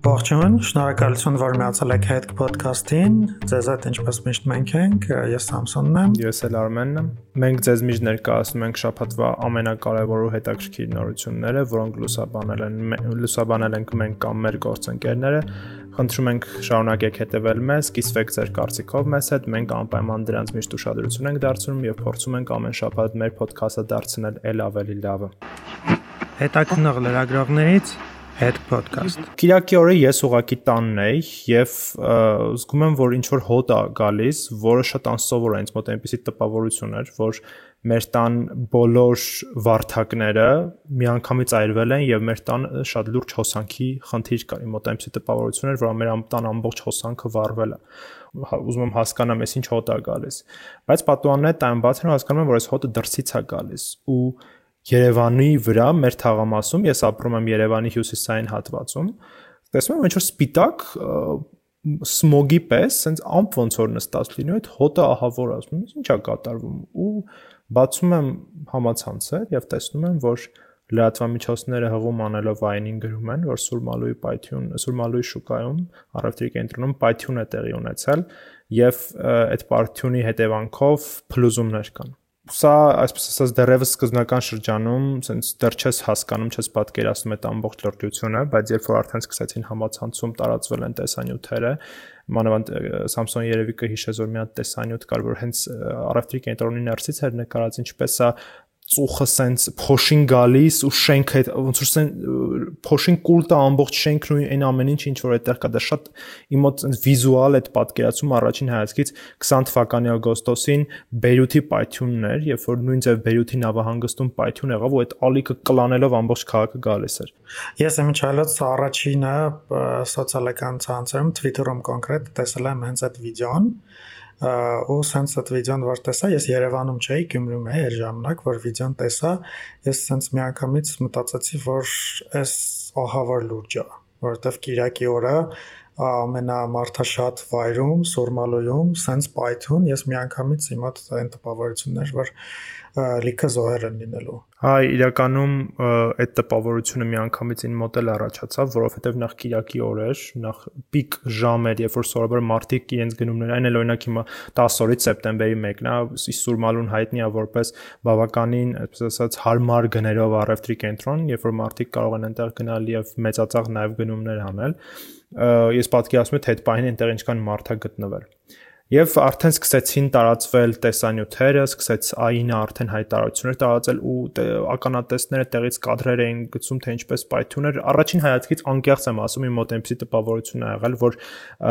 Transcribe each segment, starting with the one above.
Ողջույն, շնորհակալություն, որ միացել եք հետ podcast-ին։ Ձեզ հետ ինչպես միշտ մենք ենք, ես Սամսոնն եմ։ Ես էլ Արմենն եմ։ Մենք ձեզ միշտ ներկայացնում ենք շփաթվա ամենակարևոր ու հետաքրքիր նորությունները, որոնք լուսաբանել են լուսաբանել ենք մենք կամ մեր գործընկերները։ Խնդրում ենք շարունակեք հետևել մեզ, կիսվեք ձեր կարծիքով մեզ հետ, մենք անպայման դրանց միշտ ուշադրություն ենք դարձնում եւ փորձում ենք ամեն շաբաթ մեր ոդքասթը դարձնել ել ավելի լավը։ Հետաքնող լրագրողներից Head podcast։ Կիրակի օրը ես ուղակի տանն էի եւ զգում եմ, որ ինչ որ հոտ է գալիս, որը շատ անսովոր է ինձ մոտ այնպեսի տպավորություն էր, որ մեր տան բոլոր վարթակները միանգամից այրվել են եւ մեր տան շատ լուրջ հոսանքի խնդիր կար։ Իմ մոտ այնպեսի տպավորություն էր, որ մեր տան ամբողջ հոսանքը վառվել է հա, ուզում եմ հասկանամ, ես ինչ հոտ է գալիս։ Բայց պատուանները տան բացեն ու հասկանում եմ, որ այս հոտը դրսից է գալիս ու Երևանի վրա մեր թաղամասում, ես ապրում եմ Երևանի հյուսիսային հատվածում, տեսնում եմ ինչ որ սպիտակ սմոգի պես, sense ամp ոնց որ նստած լինում այդ հոտը ահավոր ասում եմ, ինչա կատարվում ու բացում եմ համացանցը եւ տեսնում եմ, որ լրատվամիջոցները հղում անելով այնին գրում են, որ Սուրմալուի պայթյուն, Սուրմալուի շուկայում առևտրի կենտրոնում է տեղի ունեցել եւ այդ պայթյունի հետևանքով փլուզումներ կան սա այսպես ասած դեռևս սկզբնական շրջանում sense դեռ չես հասկանում, չես պատկերացնում այդ ամբողջ լրջությունը, բայց երբ որ արդեն սկսեցին համացանցում տարածվել են տեսանյութերը, մանավանդ Samsung երևի կհիշես որ մի հատ տեսանյութ կար, որ հենց առևտրի կենտրոնի ներսից էր նկարած ինչպես է ծուխը սենց փոշին գալիս ու շենքը ոնց որ սեն փոշին կուլտը ամբողջ շենքն ու այն ամեն ինչ ինչ որ այդտեղ կա դա շատ իմ մոտ սենց վիզուալ այդ պատկերացումը առաջին հայացքից 20 թվականի օգոստոսին Բեյրութի պայթյունն էր երբ որ նույն ձև Բեյրութի նավահանգստում պայթյուն եղավ ու այդ ալիքը կլանելով ամբողջ քաղաքը գալիս էր ես եմ իջալած առաջինը սոցիալական ցանցերում Twitter-ում կոնկրետ տեսել եմ հենց այդ վիդեոն ու սենց այդ վիդեոն որ տեսա, ես Երևանում չէի, Գյումրիում էի այդ ժամանակ, որ վիդեոն տեսա, ես սենց միանգամից մտածեցի, որ այս ահավոր լուրջ է, որովհետև Կիրակի օրը ամենամարթաշատ վայրում, Սուրմալոյում, սենց պայթուն, ես միանգամից իմա այն տպավորություններ, որ լիքը զոհեր են լինելու։ Հա, իրականում այդ տպավորությունը միանգամից ին մոտ էլ առաջացավ, որովհետև նախ Կիրակի օրեր, նախ պիկ ժամեր, երբ որ սովորաբար մարտիկ իրենց գնումներ, այն էլ օրինակ հիմա 10 օրից սեպտեմբերի 1-ն է, Սուրմալուն հայտնի է որպես բավականին, այսպես ասած, հարմար գներով առևտրի կենտրոն, երբ որ մարտիկ կարող են այնտեղ գնալ եւ մեծածախ նաեւ գնումներ անել ես պատկերացնում եմ թե այդ պահին այնտեղ ինչքան մարդ է գտնվել։ Եվ արդեն սկսեցին տարածվել տեսանյութերը, սկսեց AI-ը արդեն հայտարարություններ տարածել ու ականատեսները տեղից կադրեր էին գցում թե ինչպես պայթյուն էր։ Առաջին հայացքից անկեղծ եմ ասում, իմ մոտ այնպեսի տպավորություն ա եղել, որ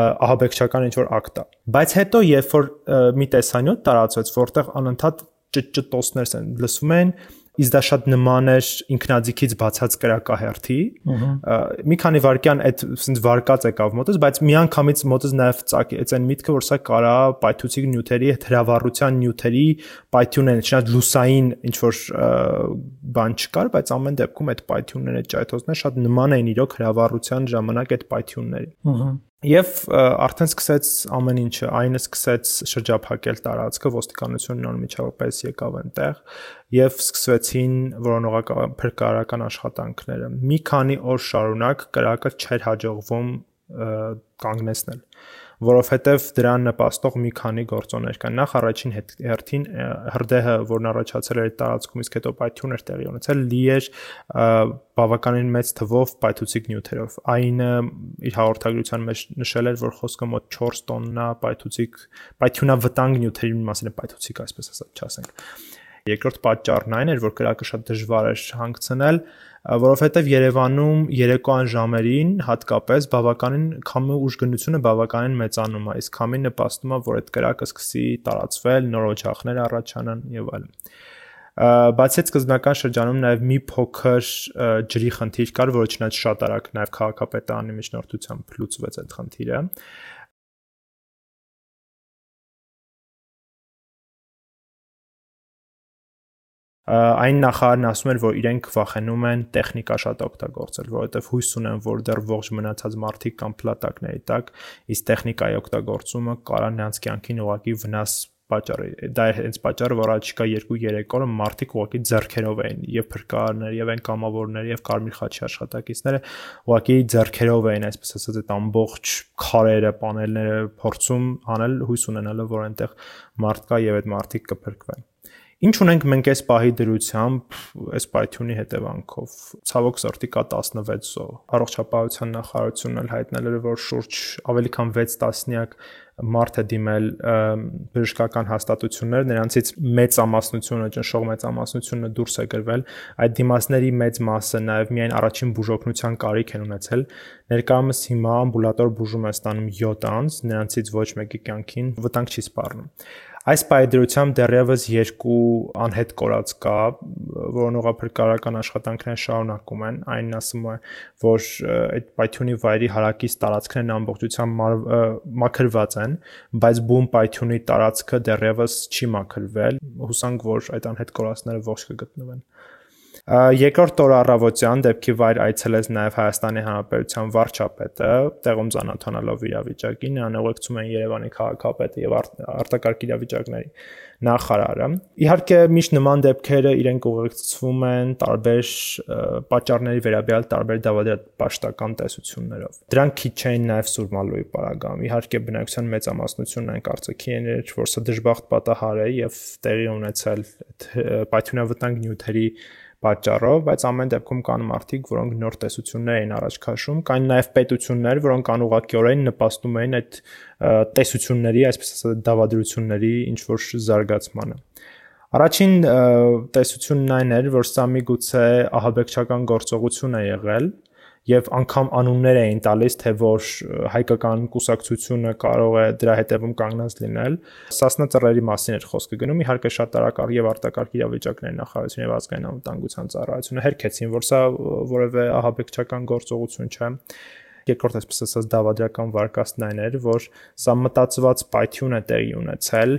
ահաբեկչական ինչ որ ակտ է։ Բայց հետո երբ որ մի տեսանյութ տարածվեց, որտեղ անընդհատ ճճտոսներ են լսվում են, իսկ դա շատ նման էր ինքնաձիգից բացած կրակահերթի։ Մի քանի վարքյան այդ ասենց վարկած եկավ մոտս, բայց միանգամից մոտս նաև ծակեց այն միտքը, որ սա կարա պայթուցիկ նյութերի հետ հրավառության նյութերի պայթյուն են, չնայած լուսային ինչ որ բան չկար, բայց ամեն դեպքում այդ պայթյունները, ճայթոցները շատ նման էին իրոք հրավառության ժամանակ այդ պայթյունների։ Ահա Եվ արդեն սկսեց ամեն ինչը, այնը սկսեց շրջափակել տարածքը, ոստիկանությունն անմիջապես եկավ այնտեղ եւ սկսվեցին որոնողական փրկարարական աշխատանքները։ Մի քանի օր շարունակ կրակը չէր հաջողվում կանգնեցնել որովհետև դրան նպաստող մի քանի գործոններ կան։ Նախ առաջին հերթին հրդեհը, որն առաջացել էր տարածքում, իսկ հետո պայթյուն էր տեղի ունեցել, լի էր բավականին մեծ թվով պայթուցիկ նյութերով։ Այնը իր հաղորդագրության մեջ նշել էր, որ խոսքը մոտ 4 տոննա պայթուցիկ, պայթյունավտանգ նյութերի մասին է պայթուցիկ, այսպես ասած, չասենք։ Երկրորդ պատճառն այն էր, որ կրակը շատ դժվար էր հանգցնել, որովհետև Երևանում երեկոյան ժամերին հատկապես բավականին քամի ուժգնությունը բավականին մեծանում է, իսկ քամին նպաստում է, որ այդ կրակը սկսի տարածվել, նոր օջախներ առաջանան եւ այլն բացի այդ սկզբնական շրջանում նաև մի փոքր ջրի խնդիր կար, որը չնայած շատ արագ նաև քաղաքապետարանի միջնորդությամբ լուծվեց այդ խնդիրը այն նախարարն ասում էր, որ իրենք վախենում են տեխնիկա շատ օգտագործել, որովհետև հույս ունեն, որ դեռ ողջ մնացած մարդիկ կամ փլատակների տակ, իսկ տեխնիկայի օգտագործումը կարա նրանց կյանքին ուղղակի վնաս պատճառը դա է հենց պատճառը որ առաջիկա 2-3 օրը մարտիկ ուղղակի ձեռքերով էին եւ փրկարներ եւ այն կամավորներ եւ կարմիր խաչի աշխատակիցները ուղղակի ձեռքերով էին այսպես ասած այդ ամբողջ քարերը, պանելները փորձում անել հույս ունենալով որ այնտեղ մարդ կա եւ այդ մարտիկ կփրկվեն Ինչ ունենք մենք այս պահի դրությամբ այս Python-ի հետևանքով։ Ցավոք սրտի կա 16 զո։ Առողջապահության նախարարությունն էլ հայտնել էր, որ շուրջ ավելի քան 6 տասնյակ մարդ է դիմել բժշկական հաստատություններ, նրանցից մեծամասնությունը, ճնշող մեծամասնությունը դուրս է գրվել։ Այդ դիմացների մեծ մասը նաև միայն առաջին բուժօգնության կարիք են ունեցել։ Ներկայումս հիմա ամբուլատոր բուժում է ստանում 7 անձ, նրանցից ոչ մեկի կյանքին վտանգ չի սպառնում։ Այս պայդրությամբ դեռևս երկու անհետ կորած կա, որոնց ուղղափրկարական աշխատանքները շարունակում են։ Այնն ասում է, որ այդ Python-ի վայրի հարակից տարածքներն ամբողջությամբ մաքրված են, բայց բում Python-ի տարածքը դեռևս չի մաքրվել։ Հուսանք, որ այդ անհետ կորածները ողջ կգտնվեն։ Երկրորդ օրը առավոտյան դեպքի վայր այցելեց նաև Հայաստանի Հանրապետության վարչապետը, տեղում ծանոթանալով իրավիճակին, նրան ուղեկցում են Երևանի քաղաքապետը եւ արտակարգ իրավիճակների նախարարը։ Իհարկե միշտ նման դեպքերը իրենք ուղեկցվում են տարբեր պատճառների վերաբերյալ տարբեր դավադրապաշտական տեսություններով։ Դրանք քիչ չէին նաև Սուրմալոյի պարագայում։ Իհարկե բնակության մեծամասնությունն այն կարծիքի են, որ սա դժբախտ պատահար է եւ տեղի ունեցել այդ պայթյունավտանգ նյութերի պատճառով, բայց ամեն դեպքում կան մարդիկ, որոնք նոր տեսություններ էին առաջ քաշում, կան նաև պետություններ, որոնք անուղակիորեն նպաստում էին այդ տեսությունների, այսպես ասած, դավադրությունների ինչ որ զարգացմանը։ Առաջին տեսությունն այն էր, որ սա միգուցե ահաբեկչական գործողություն է եղել, եւ անգամ անուններ էին տալիս, թե որ հայկական կուսակցությունը կարող է դրա հետևում կանգնած լինել։ Սասնա ծռերի մասին էր խոսքը գնում, իհարկե շատ տարակար եւ արտակարգ իրավիճակների նախարարությունը եւ ազգային անվտանգության ծառայությունը հերքեցին, որ սա որևէ ահաբեկչական գործողություն չէ երկրորդ այսպես ասած դավադրական վարկաստն այն էր, որ սա մտածված Python է տեղի ունեցել,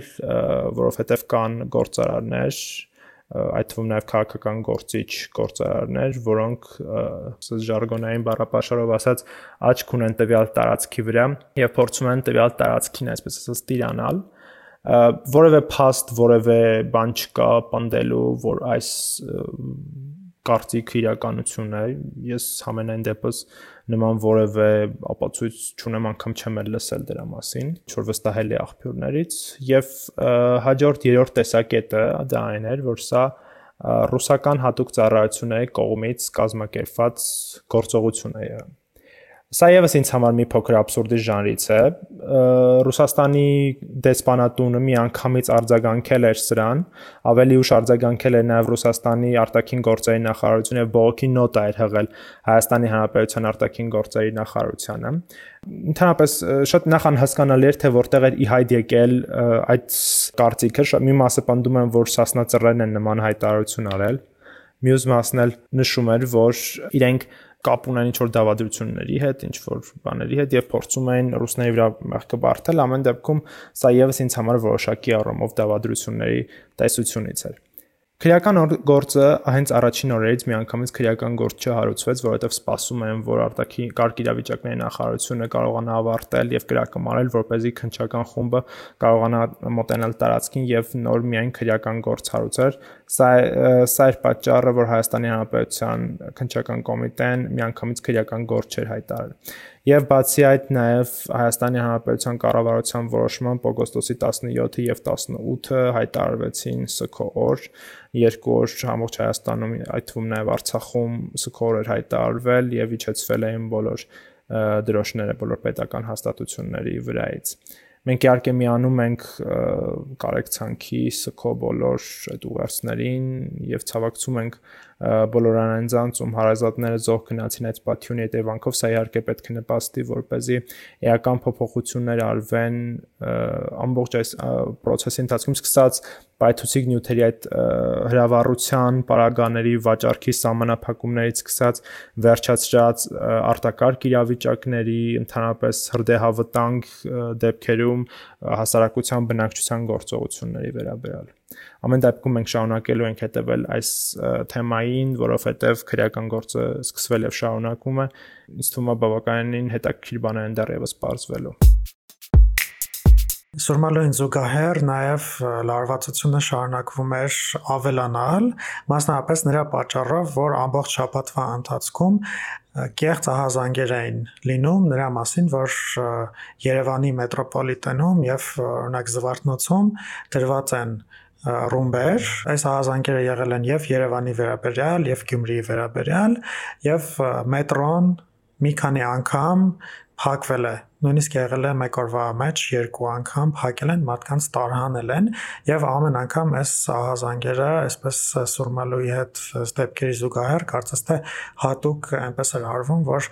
որովհետև կան գործարարներ, այդ թվում նաև քաղաքական գործիչ գործարարներ, որոնք ասած ժարգոնային բառապաշարով ասած աչք ունեն տվյալ տարածքի վրա եւ փորձում են տվյալ տարածքին այսպես ասած տիրանալ որևէ փաստ, որևէ բան չկա պնդելու, որ այս կարծիք իրականություն է։ Ես համենայն դեպս նման որևէ ապացույց չունեմ, անգամ չեմ էլ լսել դրա մասին, ինչ որ վստահելի աղբյուրներից, եւ հաջորդ երրորդ տեսակետը դա այն էր, որ սա ռուսական հատուկ ծառայությունների կողմից կազմակերպված գործողություն է եղել Սա եւս ինձ համար մի փոքր абսուրդի ժանրից է։ Ռուսաստանի դեսպանատունը մի անգամից արձագանքել էր սրան, ավելի ուշ արձագանքել էր նաեւ Ռուսաստանի արտաքին գործերի նախարարությունը եւ բողոքի նոտա էր հղել Հայաստանի Հանրապետության արտաքին գործերի նախարարությանը։ Ընդհանրապես շատ նախան հասկանալի էր, թե որտեղ էր ի հայտ եկել այդ կարծիքը։ Մի մասը պնդում են, որ Սասնա ծռերն են նման հայտարարություն արել։ Մյուս մասն էլ նշում էր, որ իրենք կապ ունեն ինչ որ դավադրությունների հետ, ինչ որ բաների հետ եւ փորձում են ռուսների վրա մեղքը բարթել, ամեն դեպքում սա եւս ինձ համար որոշակի առումով դավադրությունների տեսությունից էր։ Քրեական գործը հենց առաջին օրերից միանգամից քրեական գործ չհարուցվեց, որովհետև սպասում են, որ արտաքին կարգ իրավիճակների նախարարությունը կարողանա ավարտել եւ կրակը մարել, որ เป զի քնչական խումբը կարողանա մոտենալ տարածքին եւ նոր միայն քրեական գործ հարուցել։ Սա սա էր պատճառը, որ Հայաստանի Հանրապետության քնչական կոմիտեն միանգամից քրեական գործ չէր հայտարարել։ Եվ բացի այդ նաև Հայաստանի Հանրապետության կառավարության որոշմամբ օգոստոսի 17-ը եւ 18-ը հայտարարվեցին ՍՔՕ օր, երկու օր ամբողջ Հայաստանում, այդ թվում նաև Արցախում ՍՔՕ օր էր հայտարարվել եւ իջեցվել էին բոլոր դրոշները բոլոր պետական հաստատությունների վրայից։ Մենք իհարկե միանում ենք կարեկցանքի ՍՔՕ բոլոր այդ ուղերձներին եւ ցավակցում ենք բոլոր անձանց ում հարազատները զոհ գնացին այդ պատյունի հետևանքով սա իհարկե պետք է նպաստի որպեսզի էական փոփոխություններ արվեն ամբողջ այս process-ի ընթացքում սկսած պայթուցիկ նյութերի այդ հրավառության, պարագաների վաճառքի սահմանափակումներից սկսած վերջացրած արտակարգ իրավիճակների, ընդհանրապես հրդեհավտանգ դեպքերում հասարակության բնակչության գործողությունների վերաբերյալ։ Ամեն դեպքում մենք շարունակելու ենք հետևել այս թեմային, որովհետև քրեական գործը սկսվել եւ շարունակում է։ Ինձ թվում է բավականին հետաքրքիր բաներ են դեռևս բարձվելու։ Սուրմալոյին զուգահեռ նաև լարվածությունը շարունակվում էր ավելանալ, մասնավորապես նրա պատճառով, որ ամբողջ շաբաթվա ընթացքում կեղծ ահազանգեր էին լինում նրա մասին, որ Երևանի մետրոպոլիտենում եւ օրինակ Զվարթնոցում դրված են ռումբեր, այս ահազանգերը եղել են եւ Երևանի վերաբերյալ, եւ Գյումրիի վերաբերյալ, եւ մետրոն մի քանի անգամ փակվել է նույնիսկ եղել է մեկ օրվա մեջ երկու անգամ փակել են մարդկանց տարհանել են եւ ամեն անգամ այս ահազանգերը այսպես սուրմալուի հետ ստեպքերի զուգահեռ կարծես թե հատուկ այնպես էր արվում որ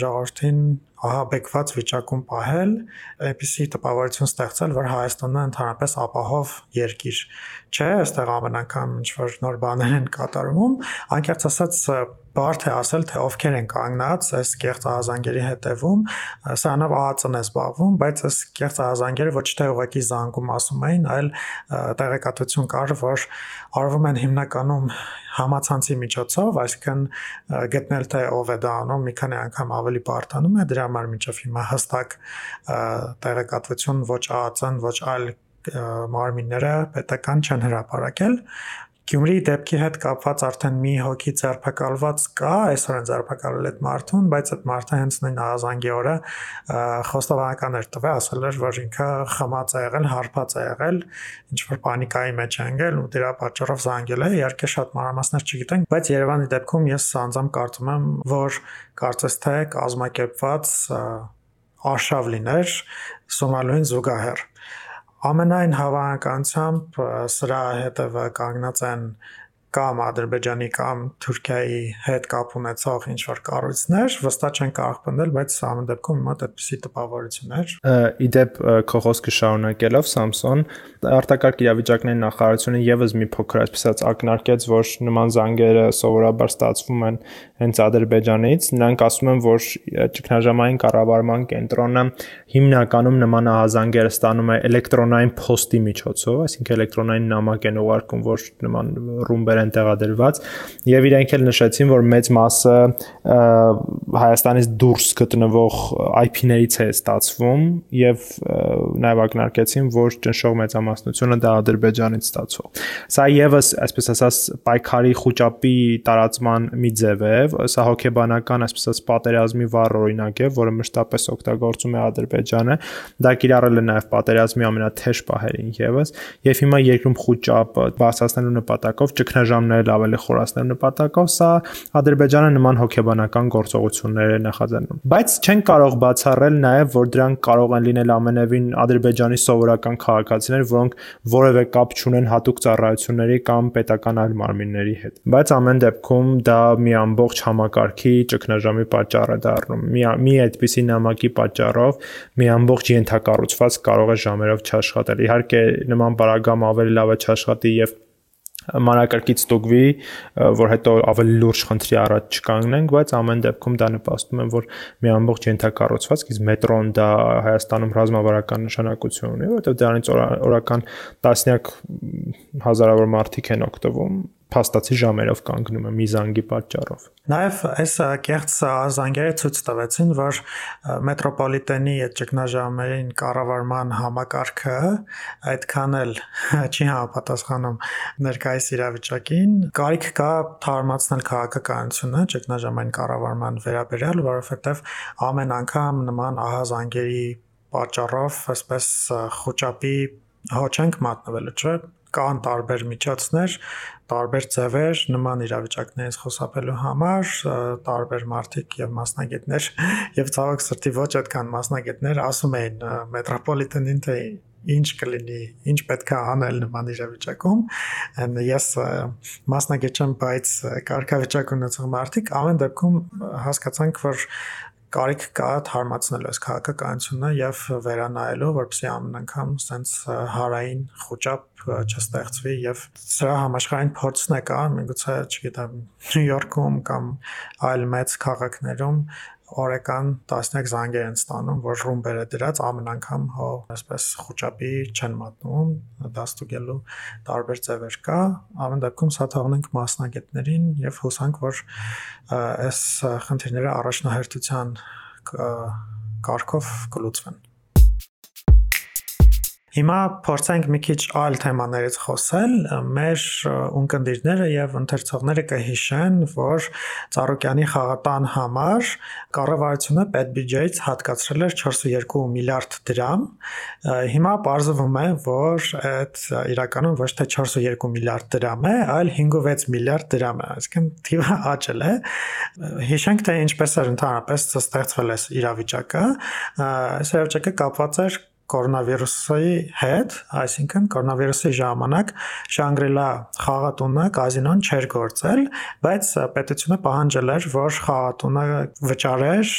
ժողովրդին ահաբեկված վիճակում պահել, այնպիսի տպավորություն ստեղծել, որ Հայաստանը ընդհանրապես ապահով երկիր չէ, այստեղ ամեն անգամ ինչ որ նոր բաներ են կատարվում, անկեղծ ասած բարդ է ասել, թե ովքեր են կանգնած այս կեղծ ահազանգերի հետևում, սրանով ԱԱՑ-ն է զբաղվում, բայց այս կեղծ ահազանգերը ոչ թե ուղղակի զանգում ասում էին, այլ տեղեկատվություն կար, որ արվում են հիմնականում համացանցի միջոցով, այսինքն գտնել թե ով է դա անում, մի քանի անգամ ավելի բարթանում է, դրա համար միջով հիմա հստակ տեղեկատվություն ոչ ԱԱՑ-ն, ոչ այլ մարմինները պետական չեն հրապարակել Գյումրիի դեպքի հետ կապված արդեն մի հոգի ձերբակալված կա, այսօր են ձերբակալել այդ մարդուն, բայց այդ մարդը հենց նույն ազանգի օրը խոստովանական էր տվել, ասել էր, որ ինքը խմած է եղել, հարբած է եղել, ինչ որ պանիկայի մեջ է ընկել ու դրա պատճառով զանգել է։ Իհարկե շատ մանրամասներ չգիտենք, բայց Երևանի դեպքում ես անձամբ կարծում եմ, որ կարծես թե կազմակերպված արշավ լիներ Սոմալոյին զուգահեռ Ամենայն հավանականությամբ սրա հետևը կանգնած են կամ Ադրբեջանի կամ Թուրքիայի հետ կապ ունեցող ինչ որ կառույցներ վստահ չեն կարող պնդել, բայց ամեն դեպքում մոտ այդպիսի տպավորություններ։ Իդեպ քո խոսքը շարունակելով Samsung արտակարգ իրավիճակների նախարարությունը եւս մի փոքր այսպես ակնարկեց, որ նման զանգերը սովորաբար ստացվում են հենց Ադրբեջանից։ Նրանք ասում են, որ ճգնաժամային կառավարման կենտրոնը հիմնականում նման ահազանգերը ստանում է էլեկտրոնային փոստի միջոցով, այսինքն էլեկտրոնային նամակ են ուղարկում, որ նման ռումբեր են տեղադրված, եւ իրենք էլ նշեցին, որ մեծ մասը Հայաստանից դուրս գտնվող IP-ներից է ստացվում եւ նաեւ ակնարկեցին, որ ճնշող մեծամասնությունը դա Ադրբեջանից ստացող։ Սա եւս, այսպես ասած, պայքարի խոճապի տարածման մի ձև է, սա հոգեբանական, այսպես ասած, պատերազմի վառ օրինակ է, որը մշտապես օգտագործում է Ադրբեջանը։ Դա կիրառել է նաև պատերազմի ամենաթեժ պահերին եւս, եւ հիմա երկրում խոճապը բացասնելու նպատակով, ճգնաժամները ավելի խորացնելու նպատակով սա Ադրբեջանը նման հոգեբանական գործողություններ է նախաձեռնում։ Բայց չեն կարող բացառել նաև, որ դրանք կարող են լինել ամենևին Ադրբեջանի սովորական քաղաքացիներ, որոնք որևէ կապ չունեն հատուկ ծառայությունների կամ պետական այլ մարմինների հետ։ Բայց ամեն դեպքում դա մի ամբողջ համակարգի ճգնաժամի պատճառ է դառնում։ Մի մի այդպիսի նամակի պատճառով մի ամբողջ ենթակառուցված կարող է ժամերով չաշխատել։ Իհարկե նման բարագամ ավելի լավ է չաշխատի եւ մանրակրկիտ ստուգվի, որ հետո ավելի լուրջ խնդրի առաջ չկանգնենք, բայց ամեն դեպքում դա նպաստում է, որ մի ամբողջ ենթակառուցվածք, իսկ մետրոն դա Հայաստանում ռազմավարական նշանակություն ունի, որովհետև դրանից օրական տասնյակ հազարավոր մարդիկ են օգտվում փաստացի ժամերով կանգնում է միզանգի պատճառով։ Նաև այս կեղծ զանգերը ցույց տվեցին, որ մետրոպոլիտենի այդ ճգնաժամերին կառավարման համակարգը այդքան էլ չի համապատասխանում ներկայիս իրավիճակին։ Կարիք կա թարմացնել քաղաքականությունը ճգնաժամային կառավարման վերաբերյալ, որովհետև ամեն անգամ նման ահազանգերի պատճառով այսպես խոճապի հոչ ենք մատնվելու, չէ՞ կան տարբեր միջոցներ, տարբեր ձևեր նման իրավիճակներից խոսապելու համար, տարբեր մարդիկ եւ մասնագետներ եւ ցավոք սրտի ոչ այդքան մասնագետներ ասում էին մետրոպոլիտենին թե ինչ կլինի, ինչ պետք է անել նման իրավիճակում։ Ես մասնագետ չեմ, բայց կարգավիճակ ունեցող մարդիկ ամեն դեպքում հասկացանք, որ կարիք կա թարմացնելու այս քաղաքականությունը եւ վերանայելու, որպեսզի ամեն անգամ sense հարային խոճապ չստեղծվի եւ սրա համաշխարհային փորձն է կա, միգուցե, չգիտեմ, Նյու Յորքում կամ այլ մեծ քաղաքներում օրական տասնյակ զանգեր են ստանում, որ ռումբերը դրած ամեն անգամ հո այսպես խոճապի չեն մատնում, դաստուգելու տարբեր ձևեր կա։ Ամեն դեպքում սա թողնենք մասնագետներին եւ հուսանք, որ այս խնդիրները առաջնահերթության կարգով կլուծվեն։ Հիմա փորձենք մի քիչ այլ թեմաներից խոսել։ Մեր ունկնդիրները եւ ընթերցողները կհիշեն, որ Ծառուկյանի խաղատան համար կառավարությունը պետբյուջեից հատկացրել էր 4.2 միլիարդ դրամ։ Հիմա պարզվում է, որ այդ իրականում ոչ թե 4.2 միլիարդ դրամ է, այլ 5.6 միլիարդ դրամ է, այսինքն թիվը աճել է։ Հիշենք, թե ինչպես էր ընդհանրապես ստեղծվել է իրավիճակը։ Այս իրավիճակը կապված էր կորոնավիրուսի հետ, այսինքն կորոնավիրուսի ժամանակ Շանգրիլա խաղատունը կազինոն չէր գործել, բայց պետությունը պահանջել էր, որ խաղատունը վճարեր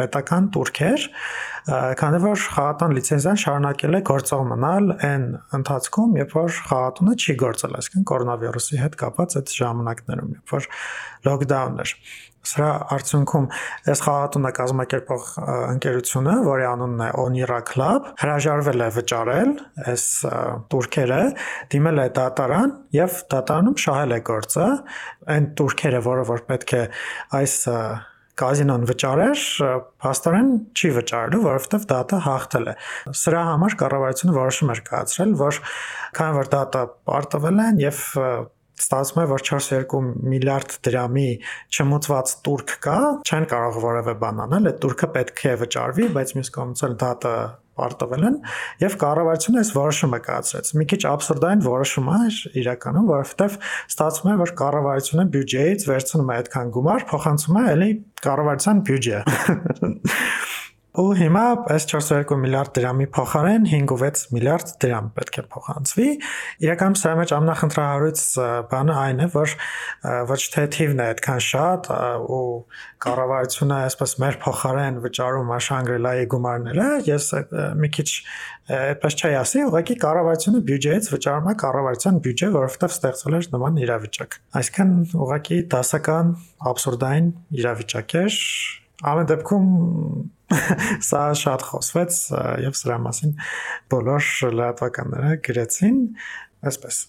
պետական турքեր, քանի որ խաղատան լիցենզան շարունակել է գործող մնալ այն ընթացքում, երբ որ խաղատունը չի գործել, այսինքն կորոնավիրուսի հետ կապված այդ ժամանակներում, երբ որ լոքդաունն էր։ Սրա արդյունքում այս խաղատունը կազմակերպող ընկերությունը, որի անունն է Onira Club, հրաժարվել է վճարել այս турքերը, դիմել է դատարան եւ դատարանում շահել է գործը, այն турքերը, որը որ պետք է այս կազինոն վճարեր, հաստորեն չի վճարելու, որովհետև դատը հաղթել է։ Սրա համար կառավարությունը որոշում էր կայացրել, որ քանի որ դատը պարտվել են եւ ստացվում է որ 42 միլիարդ դրամի չմուծված турք կա, չեն կարող որևէ բան անել, այդ турքը պետք է վճարվի, բայց մյուս կողմից էլ դատը պարտվել են եւ կառավարությունը այս որոշումը կայացրեց։ Մի քիչ աբսուրդային որոշում է իրականում, որովհետեւ ստացվում է, որ կառավարությունը բյուջեից վերցնում է այդքան գումար, փոխանցում է ելի կառավարության բյուջե։ ու հիմա այս 4.2 միլիարդ դրամի փոխարեն 5.6 միլիարդ դրամ պետք է փոխանցվի։ Իրականում սա մեջ ամնախնդրահարույց բանը այն է, որ ոչ թե թիվն է այդքան շատ ու կառավարությունը այսպես մեր փոխարեն վճարում աշանգրելայի գումարները, ես մի քիչ այդպես չի ասի, ուղղակի կառավարությունը բյուջեից վճարում է կառավարության բյուջե, որովհետև ստեղծվել էր նման իրավիճակ։ Այսինքն ուղղակի դասական абսուրդային իրավիճակ էր Ամեն դեպքում սա շատ խոսվեց եւ սրա մասին բոլոր լրատվականները գրեցին այսպես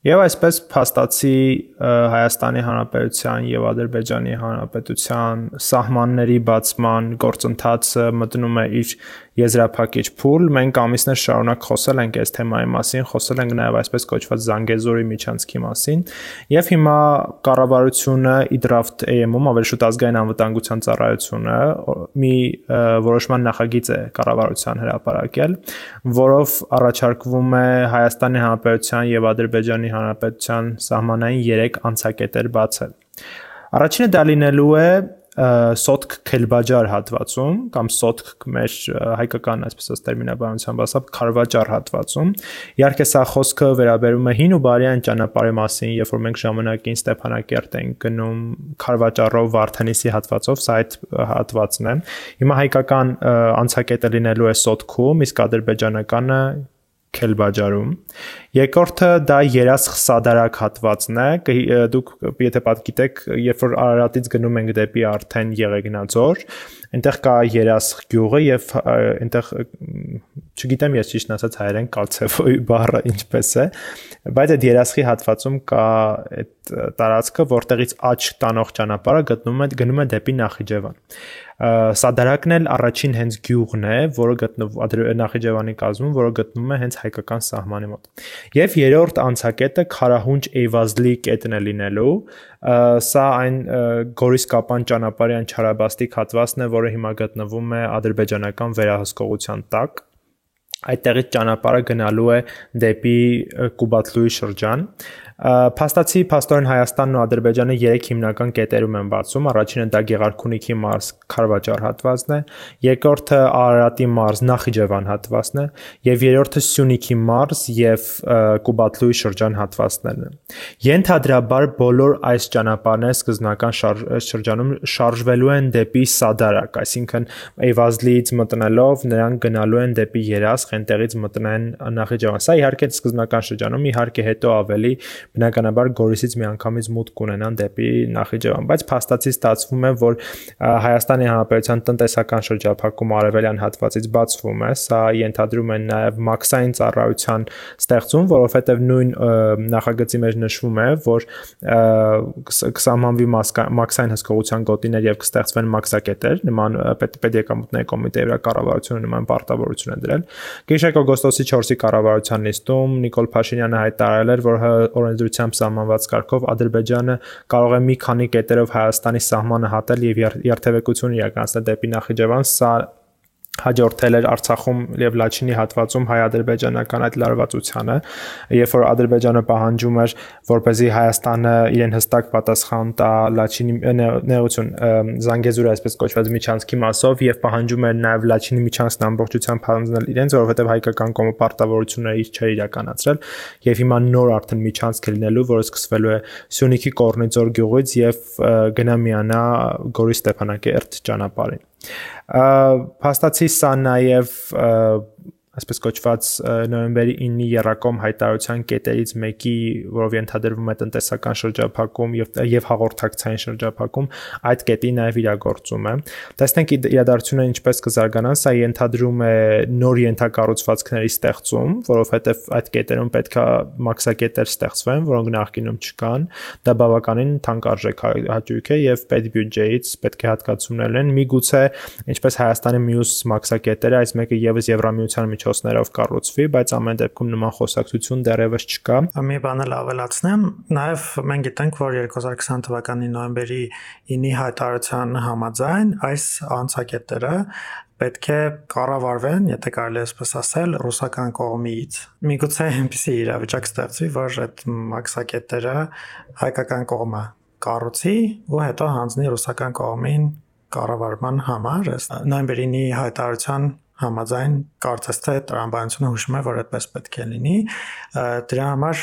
Եվ այսպես փաստացի Հայաստանի Հանրապետության եւ Ադրբեջանի Հանրապետության սահմանների բացման գործընթացը մտնում է իր եզրափակիչ փուլ։ Մենք ամիսներ շարունակ խոսել ենք այս թեմայի մասին, խոսել ենք նաև այսպես կոչված Զանգեզուրի միջանցքի մասին, եւ հիմա կառավարությունը Իդրաֆտ AM-ում ավելի շուտ ազգային անվտանգության ծառայությունը մի որոշման նախագիծ է կառավարության հրապարակել, որով առաջարկվում է Հայաստանի Հանրապետության եւ Ադրբեջանի Հանրապետության սահմանային 3 անցակետեր բացել։ Առաջինը դա լինելու է սոտք քելբաջար հատվածում կամ սոտք մեր հայկական այսպես տերմինաբանությամբ ասած քարվաճար հատվածում իհարկե սա խոսքը վերաբերում է հին ու բարյան ճանապարհի մասին երբ որ մենք ժամանակին Ստեփանակերտ ենք գնում քարվաճարով Վարդանիսի հատվածով սա այդ հատվածն է հիմա հայկական անցակետը լինելու է սոտքում իսկ ադրբեջանականը Քելբաջարում։ Երկրորդը դա երասխ սադարակ հատվածն է։ Դուք եթե պատկիտեք, երբ որ Արարատից գնում ենք դեպի արդեն Եղեգնաձոր, այնտեղ կա երասխ գյուղը եւ այնտեղ չգիտեմ ես ճիշտ ասած հայերեն կալցեվոյ բառը ինչպես է, բայց այդ երասխի հատվածում կա այդ տարածքը, որտեղից աճ տանող ճանապարհը գտնում է գնում է դեպի Նախիջևան Սադարակն էլ առաջին հենց գյուղն է, որը գտնվում Նախիջևանի կազմում, որը գտնվում է հենց հայկական սահմանի մոտ։ Եվ երրորդ անցակետը Խարահունջ Էյվազլի կետն է լինելու։ Սա այն Գորիսկապան ճանապարհյան Չարաբաստիկ հատվածն է, որը հիմա գտնվում է ադրբեջանական վերահսկողության տակ այդտեղից ճանապարհը գնալու է դեպի Կուբատլուի շրջան Փաստացի Փաստորեն Հայաստանն ու Ադրբեջանը 3 հիմնական կետերում են բացում։ Առաջինը դա Գեղարքունիքի մարզ Խարվաճար հատվածն է, երկրորդը Արարատի մարզ Նախիջևան հատվածն է, եւ երրորդը Սյունիքի մարզ եւ Կուբատլուի շրջան հատվածներն են։ Ենթադրաբար բոլոր այս ճանապարհները սկզբնական շրջանում շարժվելու են դեպի Սադարակ, այսինքն Էվազլիից մտնելով նրանք գնալու են դեպի Երասխ, այնտեղից մտնեն Նախիջևան։ Սա իհարկե սկզբնական շրջանում, իհարկե հետո ավելի բնականաբար Գորիսից միանգամից մուտք ունենան դեպի Նախիջևան, բայց փաստացի ստացվում է, որ Հայաստանի Հանրապետության տնտեսական շրջափակումը արևելյան հատվածից բացվում է, սա ենթադրում է նաև մաքսային ծառայության ստեղծում, որովհետև նույն նախագծի մեջ նշվում է, որ կսահմանվի մաքսային հսկողության գոտիներ եւ կստեղծվեն մաքսակետեր, նման պետեկամուտների կոմիտեի վրա կառավարությունը նման պարտավորություն է դրել։ Գիշեր օգոստոսի 4-ի կառավարության նիստում Նիկոլ Փաշինյանը հայտարարել էր, որ օրենսդրությամբ սահմանված կարգով Ադրբեջանը կարող է մի քանի կետերով Հայաստանի սահմանը հատել եւ երթևեկություն իրականացնել դեպի Նախիջևան, սա հաջորդել էր Արցախում եւ Լաչինի հատվածում հայ-ադրբեջանական այդ լարվածությանը, երբ որ Ադրբեջանը պահանջում էր, որպեսզի Հայաստանը իրեն հստակ պատասխան տա Լաչինի նեղություն Զանգեզուրի այսպես կոչված միջանցքի մասով եւ պահանջում էր նաեւ Լաչինի միջանցքն ամբողջությամբ հանձնել իրենց, որովհետեւ հայկական կողմը պարտավորությունները իր չէր իրականացրել եւ հիմա նոր արդեն միջանցք է լինելու, որը սկսվելու է Սյունիքի Կորնիձոր գյուղից եւ գնա միանա Գորի Ստեփանակերտ ճանապարհին փաստացի սա նաև այսպես կոչված նոյեմբերի 9-ի Երակոմ հայտարարության կետերից մեկի, որով ենթադրվում է տնտեսական շրջափակում եւ եւ հաղորդակցային շրջափակում, այդ կետի նաեւ իրագործում է։ Տեսնենք իրադարձությունները ինչպես կզարգանան, սա ենթադրում է նոր ենթակառուցվածքների ստեղծում, որովհետեւ այդ կետերում պետքա մաքսակետեր ստեղծվեն, որոնք նախկինում չկան։ Դա բավականին թանկարժեք հաճույք է եւ պետբյուջեից պետք է հատկացումներ լինեն։ Միգուցե ինչպես Հայաստանի մյուս մաքսակետերը, այս մեկը եւս Եվրամիության միջոցներով կառուցվի, բայց ամեն դեպքում նման խոսակցություն դեռևս չկա։ Մի բան էլ ավելացնեմ, նաև մենք գիտենք, որ 2020 թվականի նոյեմբերի 9-ի հայտարարության համաձայն այս անցակետերը պետք է կառավարվեն, եթե կարելի է այսպես ասել, ռուսական կողմից։ Միգուցե այնպեսի իրավիճակ ստեղծվի, որ այդ մաքսակետերը հայկական կողմը կառուցի ու հետո հանձնի ռուսական կողմին կառավարման համար։ Նոյեմբերի 9-ի հայտարարության համաձայն կարծես թե տրամաբանությունը հուշում է, որ այդպես պետք է լինի։ Դրա համար,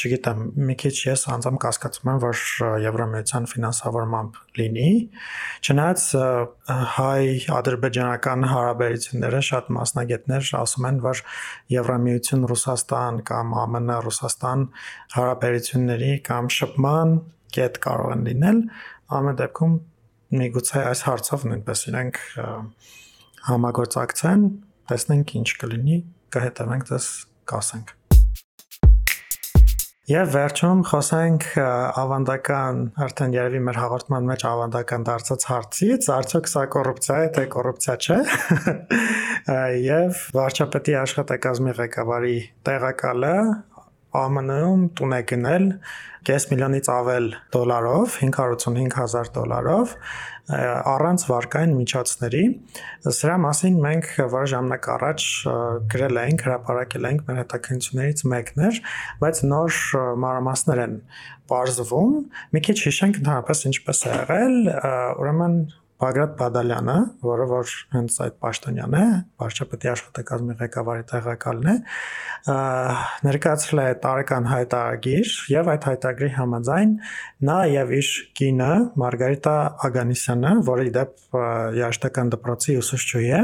չգիտեմ, մի քիչ ես անձամբ կասկածում եմ, որ Եվրամիության ֆինանսավորմամբ լինի։ Չնայած հայ-ադրբեջանական հարաբերությունները շատ մասնագետներ ասում են, որ Եվրամիություն Ռուսաստան կամ ԱՄՆ Ռուսաստան հարաբերությունների կամ շփման կետ կարող են լինել։ Ամեն դեպքում միգուցե այս հարցով նույնպես իրենք համագործակցեն, տեսնենք ինչ կլինի, կհետևենք դες կասենք։ Եվ վերջում խոսենք ավանդական, արդեն երևի մեր հաղորդման մեջ ավանդական դարձած հարցից, արդյոք սա կոռուպցիա է, թե կոռուպցիա չէ։ Եվ վարչապետի աշխատակազմի ղեկավարի տեղակալը ԱՄՆ-ում տուն է գնել կես միլիոնից ավել դոլարով, 585000 դոլարով առանց վարկային միջոցների։ Սրա մասին մենք որոշ ժամանակ առաջ գրել էինք, հրապարակել էինք մեր հետաքննություններից մեկն էր, բայց նոր մանրամասներ են բարձվում։ Մի քիչ հիշենք ընդհանրապես ինչպես է եղել, ուրեմն Բագրատ Բադալյանը, որը որ հենց այդ պաշտոնյան է, վարչապետի աշխատակազմի ղեկավարի տեղակալն է, ներկայացրել է տարեկան հայտարարագիր եւ այդ հայտարարի համաձայն նա եւ իր կինը Մարգարիտա Ագանիսյանը, որը իդեպ երաշտական դպրոցի ուսուցչուհի է,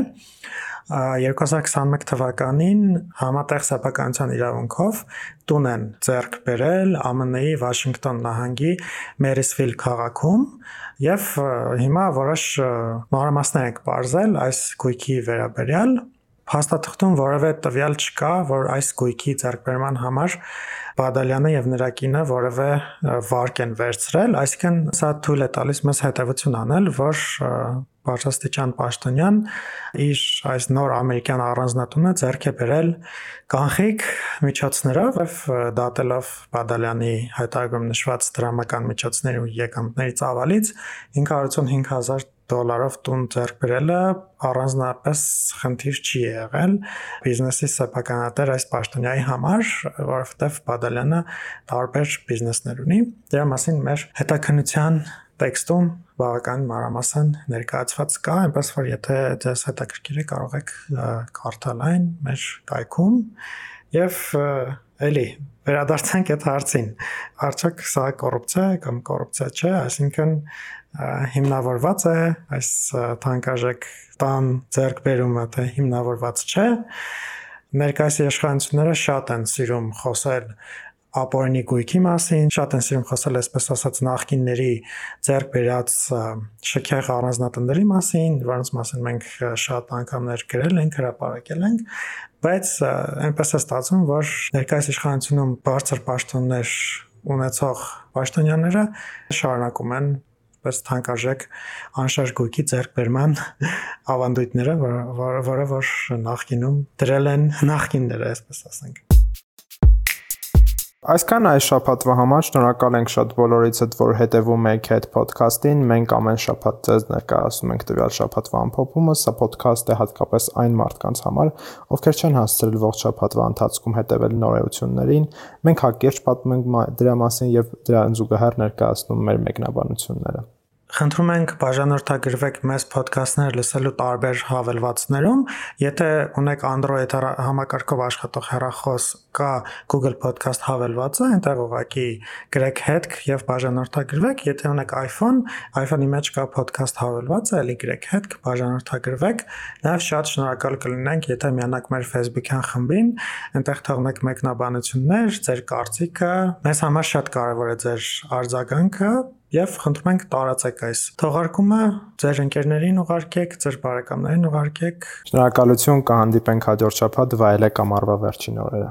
2021 թվականին համատեղ սեփականության իրավունքով տուն են ձեռք բերել ԱՄՆ-ի Վաշինգտոն նահանգի Մերիսվիլ քաղաքում եւ հիմա որոշ մանրամասներ ենք բարձել այս գույքի վերաբերյալ Փաստաթղթում որևէ տվյալ չկա, որ այս գույքի ձեռքբերման համար Բադալյանը եւ նրա կինը որևէ վարկ են վերցրել, այսինքն սա թույլ է տալիս մեզ հետևություն անել, որ Բարձրաստիճան Պաշտոնյան իր այս նոր ամերիկյան առանձնատունը ձեռք է բերել կանխիկ միջոցներով եւ դատելով Բադալյանի հայտարարում նշված դրամական միջոցների ու եկամտների ծավալից 505000 դոլարով տուն ձեռք բերելը առանձնապես խնդիր չի եղել բիզնեսի սեփականատեր այս պաշտոնյայի համար, որովհետև Բադալյանը տարբեր բիզնեսներ ունի։ Դրա մասին մեր հետաքննության տեքստում բավական մանրամասն ներկայացված կա, այնպես որ եթե ձեզ հետաքրքիր է կարող եք կարդալ այն մեր կայքում եւ էլի վերադարձանք այդ հարցին։ Արդյոք սա կոռուպցիա է կամ կոռուպցիա չէ, այսինքն հիմնավորված է այս թանկարժեք տան ձեռքբերումը, թե հիմնավորված չէ։ Ներկայիս իշխանությունները շատ են սիրում խոսել ապօրինի գույքի մասին, շատ են սիրում խոսել այսպես ասած նախկինների ձեռք բերած շքեղ առանձնատների մասին, որոնց մասին մենք շատ անգամներ գրել ենք, հրապարակել ենք, բայց այնպես է ստացվում, որ ներկայիս իշխանությունում բարձր պաշտոններ ունեցող պաշտոնյաները շարունակում են պես թանկարժեք անշարժ գույքի ձեռքբերման ավանդույթները, որը որը որ նախկինում դրել են նախկինները, այսպես ասենք։ Այսքան այս շաբաթվա համար շնորհակալ ենք շատ բոլորիցդ, որ հետևում եք այդ ոդքասթին։ Մենք ամեն շաբաթ ձեզ ներկայացնում ենք տվյալ շաբաթվա ամփոփումը։ Սա ոդքասթ է հատկապես այն մարդկանց համար, ովքեր չեն հասցրել ողջ շաբաթվա ընթացքում հետևել նորություններին։ Մենք հակիրճ պատմում ենք դրա մասին եւ դրան զուգահեռ ներկայացնում մեր մեկնաբանությունները։ Խնդրում ենք բաժանորդագրվեք մեզ ոդքասթներ լսելու տարբեր հավելվածներում։ Եթե ունեք Android համակարգով աշխատող հեռախոս, կա Google Podcast հավելվածը, այնտեղ ուղակի գրեք հետք եւ բաժանորդագրվեք։ Եթե ունեք iPhone, iPhone-ի մեջ կա podcast հավելվածը, ելի գրեք հետք, բաժանորդագրվեք։ Նաեւ շատ շնորհակալ կլինենք, եթե միանաք մեր Facebook-յան խմբին, այնտեղ թողնեք մեկնաբանություններ, ձեր կարծիքը։ Մեզ համար շատ կարեւոր է ձեր արձագանքը Եվ խնդրում ենք տարածեք այս թողարկումը, ձեր ընկերներին ուղարկեք, ձեր բարեկամներին ուղարկեք։ Շնորհակալություն, կհանդիպենք հաջորդ շաբաթ վայելեք ամառվա վերջին օրերը։